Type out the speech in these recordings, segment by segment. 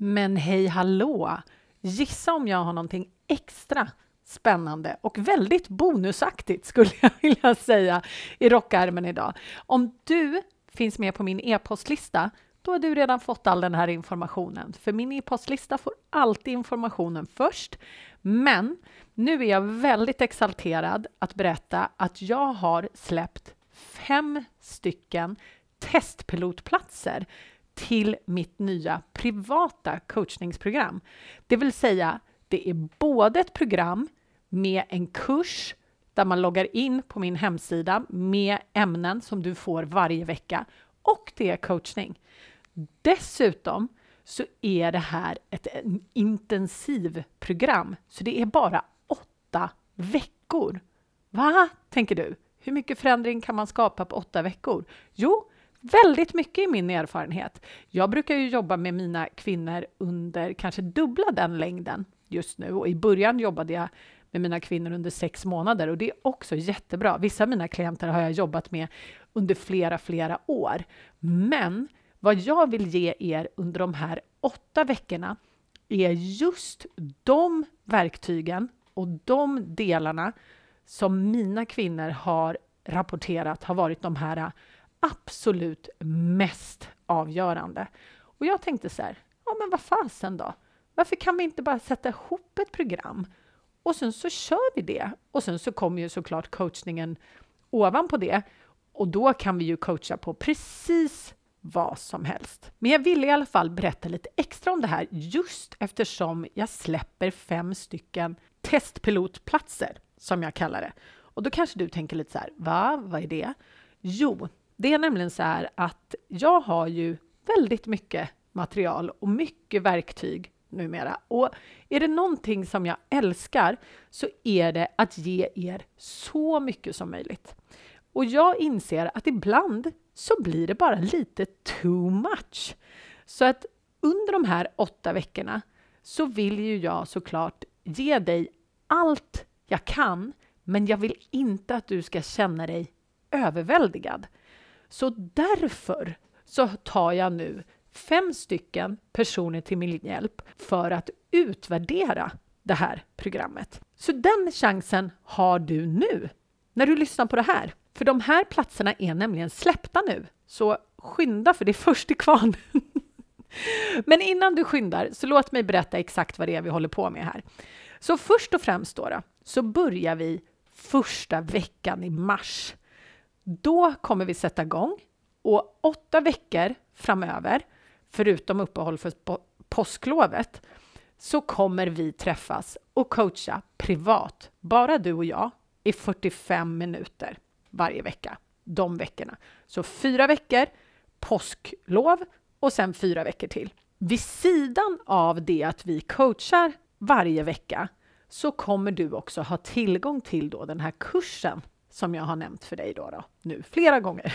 Men hej hallå! Gissa om jag har någonting extra spännande och väldigt bonusaktigt skulle jag vilja säga i rockärmen idag. Om du finns med på min e-postlista då har du redan fått all den här informationen. För min e-postlista får alltid informationen först. Men nu är jag väldigt exalterad att berätta att jag har släppt fem stycken testpilotplatser till mitt nya privata coachningsprogram. Det vill säga, det är både ett program med en kurs där man loggar in på min hemsida med ämnen som du får varje vecka och det är coachning. Dessutom så är det här ett intensivprogram, så det är bara åtta veckor. Va, tänker du? Hur mycket förändring kan man skapa på åtta veckor? Jo, väldigt mycket i min erfarenhet. Jag brukar ju jobba med mina kvinnor under kanske dubbla den längden just nu och i början jobbade jag med mina kvinnor under sex månader och det är också jättebra. Vissa av mina klienter har jag jobbat med under flera, flera år. Men vad jag vill ge er under de här åtta veckorna är just de verktygen och de delarna som mina kvinnor har rapporterat har varit de här absolut mest avgörande. Och jag tänkte så här, ja men vad fasen då? Varför kan vi inte bara sätta ihop ett program och sen så kör vi det? Och sen så kommer ju såklart coachningen ovanpå det och då kan vi ju coacha på precis vad som helst. Men jag ville i alla fall berätta lite extra om det här just eftersom jag släpper fem stycken testpilotplatser som jag kallar det. Och då kanske du tänker lite så här, va? Vad är det? Jo, det är nämligen så här att jag har ju väldigt mycket material och mycket verktyg numera. Och är det någonting som jag älskar så är det att ge er så mycket som möjligt. Och jag inser att ibland så blir det bara lite too much. Så att under de här åtta veckorna så vill ju jag såklart ge dig allt jag kan, men jag vill inte att du ska känna dig överväldigad. Så därför så tar jag nu fem stycken personer till min hjälp för att utvärdera det här programmet. Så den chansen har du nu när du lyssnar på det här. För de här platserna är nämligen släppta nu, så skynda för det är först i kvarn. Men innan du skyndar så låt mig berätta exakt vad det är vi håller på med här. Så först och främst då, då så börjar vi första veckan i mars. Då kommer vi sätta igång och åtta veckor framöver, förutom uppehåll för påsklovet, så kommer vi träffas och coacha privat, bara du och jag, i 45 minuter varje vecka, de veckorna. Så fyra veckor, påsklov och sen fyra veckor till. Vid sidan av det att vi coachar varje vecka så kommer du också ha tillgång till då den här kursen som jag har nämnt för dig då, då nu flera gånger.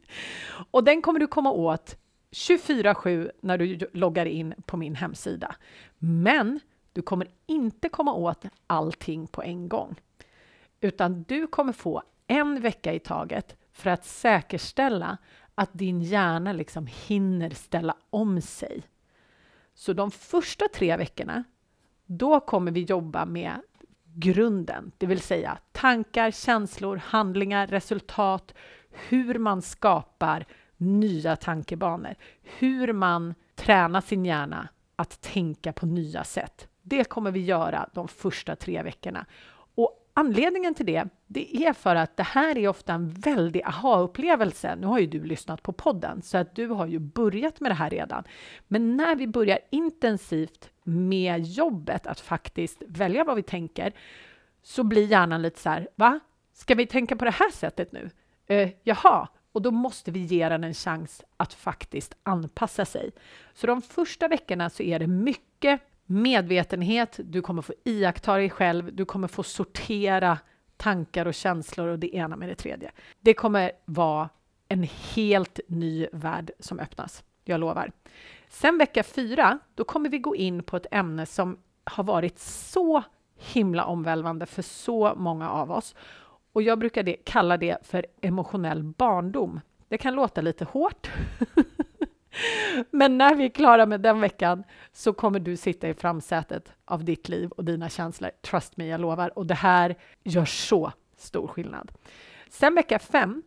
och den kommer du komma åt 24-7 när du loggar in på min hemsida. Men du kommer inte komma åt allting på en gång, utan du kommer få en vecka i taget för att säkerställa att din hjärna liksom hinner ställa om sig. Så de första tre veckorna, då kommer vi jobba med grunden, det vill säga tankar, känslor, handlingar, resultat, hur man skapar nya tankebanor, hur man tränar sin hjärna att tänka på nya sätt. Det kommer vi göra de första tre veckorna. Anledningen till det, det är för att det här är ofta en väldig aha-upplevelse. Nu har ju du lyssnat på podden, så att du har ju börjat med det här redan. Men när vi börjar intensivt med jobbet, att faktiskt välja vad vi tänker, så blir hjärnan lite så här, va? Ska vi tänka på det här sättet nu? Eh, jaha, och då måste vi ge den en chans att faktiskt anpassa sig. Så de första veckorna så är det mycket medvetenhet, du kommer få iaktta dig själv, du kommer få sortera tankar och känslor och det ena med det tredje. Det kommer vara en helt ny värld som öppnas, jag lovar. Sen vecka fyra, då kommer vi gå in på ett ämne som har varit så himla omvälvande för så många av oss. Och jag brukar det, kalla det för emotionell barndom. Det kan låta lite hårt, Men när vi är klara med den veckan så kommer du sitta i framsätet av ditt liv och dina känslor. Trust me, jag lovar. Och det här gör så stor skillnad. Sen vecka fem,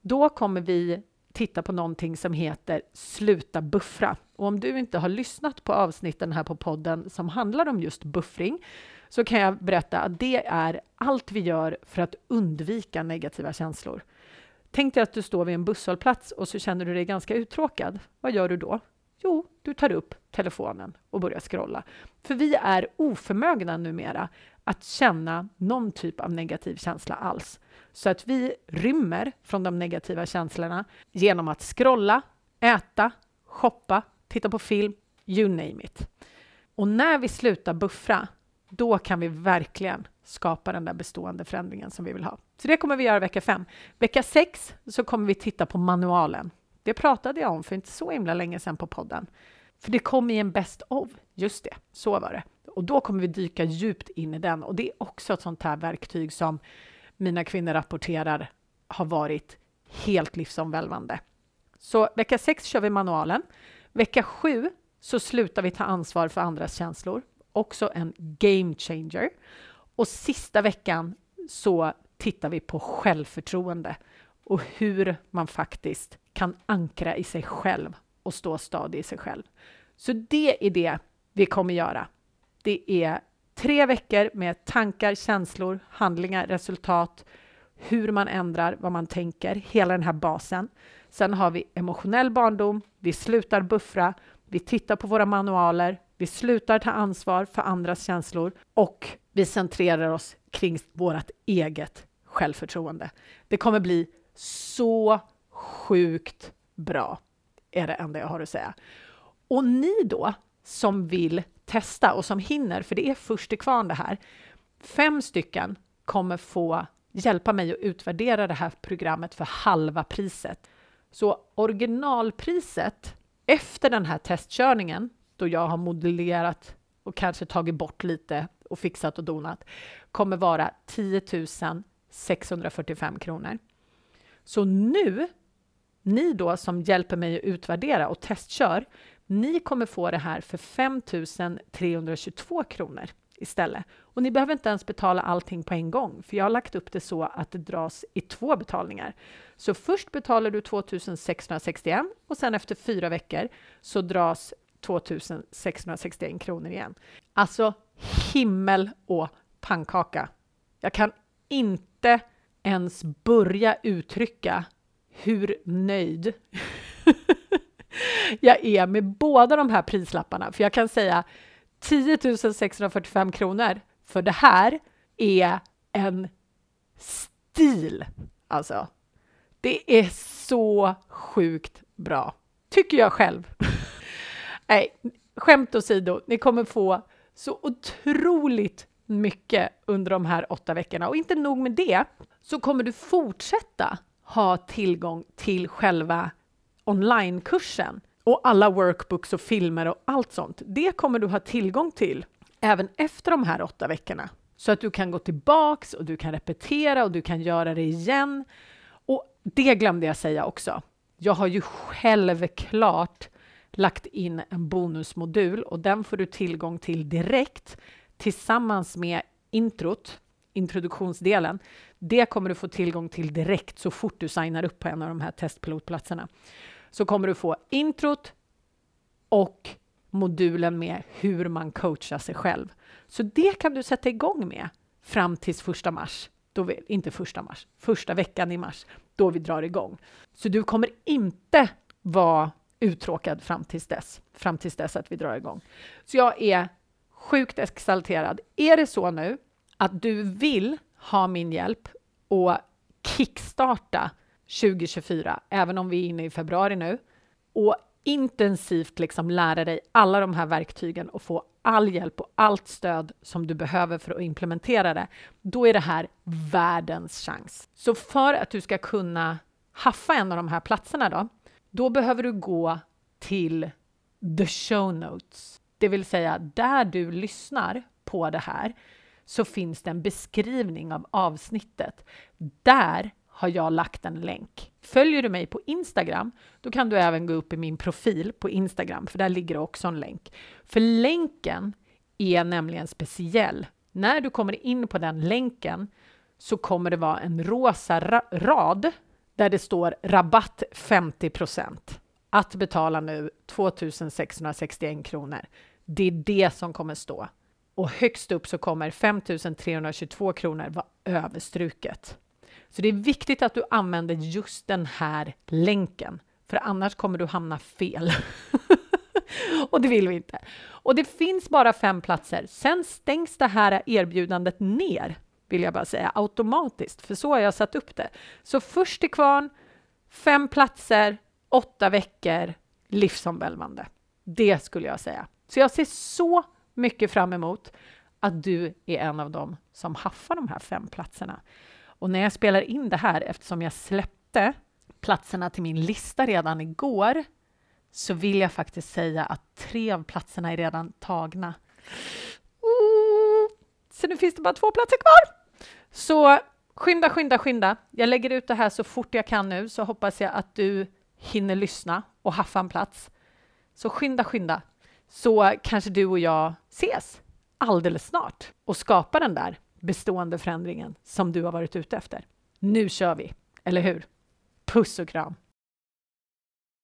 då kommer vi titta på någonting som heter Sluta buffra. Och om du inte har lyssnat på avsnitten här på podden som handlar om just buffring så kan jag berätta att det är allt vi gör för att undvika negativa känslor. Tänk dig att du står vid en busshållplats och så känner du dig ganska uttråkad. Vad gör du då? Jo, du tar upp telefonen och börjar scrolla. För vi är oförmögna numera att känna någon typ av negativ känsla alls. Så att vi rymmer från de negativa känslorna genom att scrolla, äta, shoppa, titta på film, you name it. Och när vi slutar buffra, då kan vi verkligen skapa den där bestående förändringen som vi vill ha. Så det kommer vi göra vecka fem. Vecka sex så kommer vi titta på manualen. Det pratade jag om för inte så himla länge sedan på podden. För det kom i en best of. Just det, så var det. Och då kommer vi dyka djupt in i den. Och det är också ett sånt här verktyg som mina kvinnor rapporterar har varit helt livsomvälvande. Så vecka sex kör vi manualen. Vecka sju så slutar vi ta ansvar för andras känslor. Också en game changer. Och sista veckan så tittar vi på självförtroende och hur man faktiskt kan ankra i sig själv och stå stadig i sig själv. Så det är det vi kommer göra. Det är tre veckor med tankar, känslor, handlingar, resultat, hur man ändrar vad man tänker, hela den här basen. Sen har vi emotionell barndom, vi slutar buffra, vi tittar på våra manualer, vi slutar ta ansvar för andras känslor och vi centrerar oss kring vårt eget självförtroende. Det kommer bli så sjukt bra, är det enda jag har att säga. Och ni då, som vill testa och som hinner, för det är först till kvarn det här, fem stycken kommer få hjälpa mig att utvärdera det här programmet för halva priset. Så originalpriset efter den här testkörningen, och jag har modellerat och kanske tagit bort lite och fixat och donat, kommer vara 10 645 kronor. Så nu, ni då som hjälper mig att utvärdera och testkör, ni kommer få det här för 5 322 kronor istället. Och ni behöver inte ens betala allting på en gång, för jag har lagt upp det så att det dras i två betalningar. Så först betalar du 2 661 och sen efter fyra veckor så dras 2 661 kronor igen. Alltså himmel och pannkaka. Jag kan inte ens börja uttrycka hur nöjd jag är med båda de här prislapparna. För jag kan säga 10 645 kronor för det här är en stil. Alltså, det är så sjukt bra, tycker jag själv. Nej, skämt åsido, ni kommer få så otroligt mycket under de här åtta veckorna. Och inte nog med det, så kommer du fortsätta ha tillgång till själva onlinekursen och alla workbooks och filmer och allt sånt. Det kommer du ha tillgång till även efter de här åtta veckorna så att du kan gå tillbaks och du kan repetera och du kan göra det igen. Och det glömde jag säga också. Jag har ju självklart lagt in en bonusmodul och den får du tillgång till direkt tillsammans med introt, introduktionsdelen. Det kommer du få tillgång till direkt så fort du signar upp på en av de här testpilotplatserna. Så kommer du få introt och modulen med hur man coachar sig själv. Så det kan du sätta igång med fram till första mars. Då vi, inte första mars, första veckan i mars, då vi drar igång. Så du kommer inte vara uttråkad fram tills dess, fram tills dess att vi drar igång. Så jag är sjukt exalterad. Är det så nu att du vill ha min hjälp och kickstarta 2024, även om vi är inne i februari nu, och intensivt liksom lära dig alla de här verktygen och få all hjälp och allt stöd som du behöver för att implementera det, då är det här världens chans. Så för att du ska kunna haffa en av de här platserna då, då behöver du gå till the show notes, det vill säga där du lyssnar på det här så finns det en beskrivning av avsnittet. Där har jag lagt en länk. Följer du mig på Instagram, då kan du även gå upp i min profil på Instagram, för där ligger det också en länk. För länken är nämligen speciell. När du kommer in på den länken så kommer det vara en rosa ra rad där det står rabatt 50% Att betala nu 2661 kronor. Det är det som kommer stå. Och högst upp så kommer 5322 kronor vara överstruket. Så det är viktigt att du använder just den här länken, för annars kommer du hamna fel. och det vill vi inte. Och det finns bara fem platser. Sen stängs det här erbjudandet ner, vill jag bara säga, automatiskt, för så har jag satt upp det. Så först till kvarn, fem platser, åtta veckor, livsomvälvande. Det skulle jag säga. Så jag ser så mycket fram emot att du är en av dem som haffar de här fem platserna. Och när jag spelar in det här, eftersom jag släppte platserna till min lista redan igår, så vill jag faktiskt säga att tre av platserna är redan tagna. Så nu finns det bara två platser kvar. Så skynda, skynda, skynda. Jag lägger ut det här så fort jag kan nu, så hoppas jag att du hinner lyssna och haffa en plats. Så skynda, skynda, så kanske du och jag ses alldeles snart och skapar den där bestående förändringen som du har varit ute efter. Nu kör vi, eller hur? Puss och kram!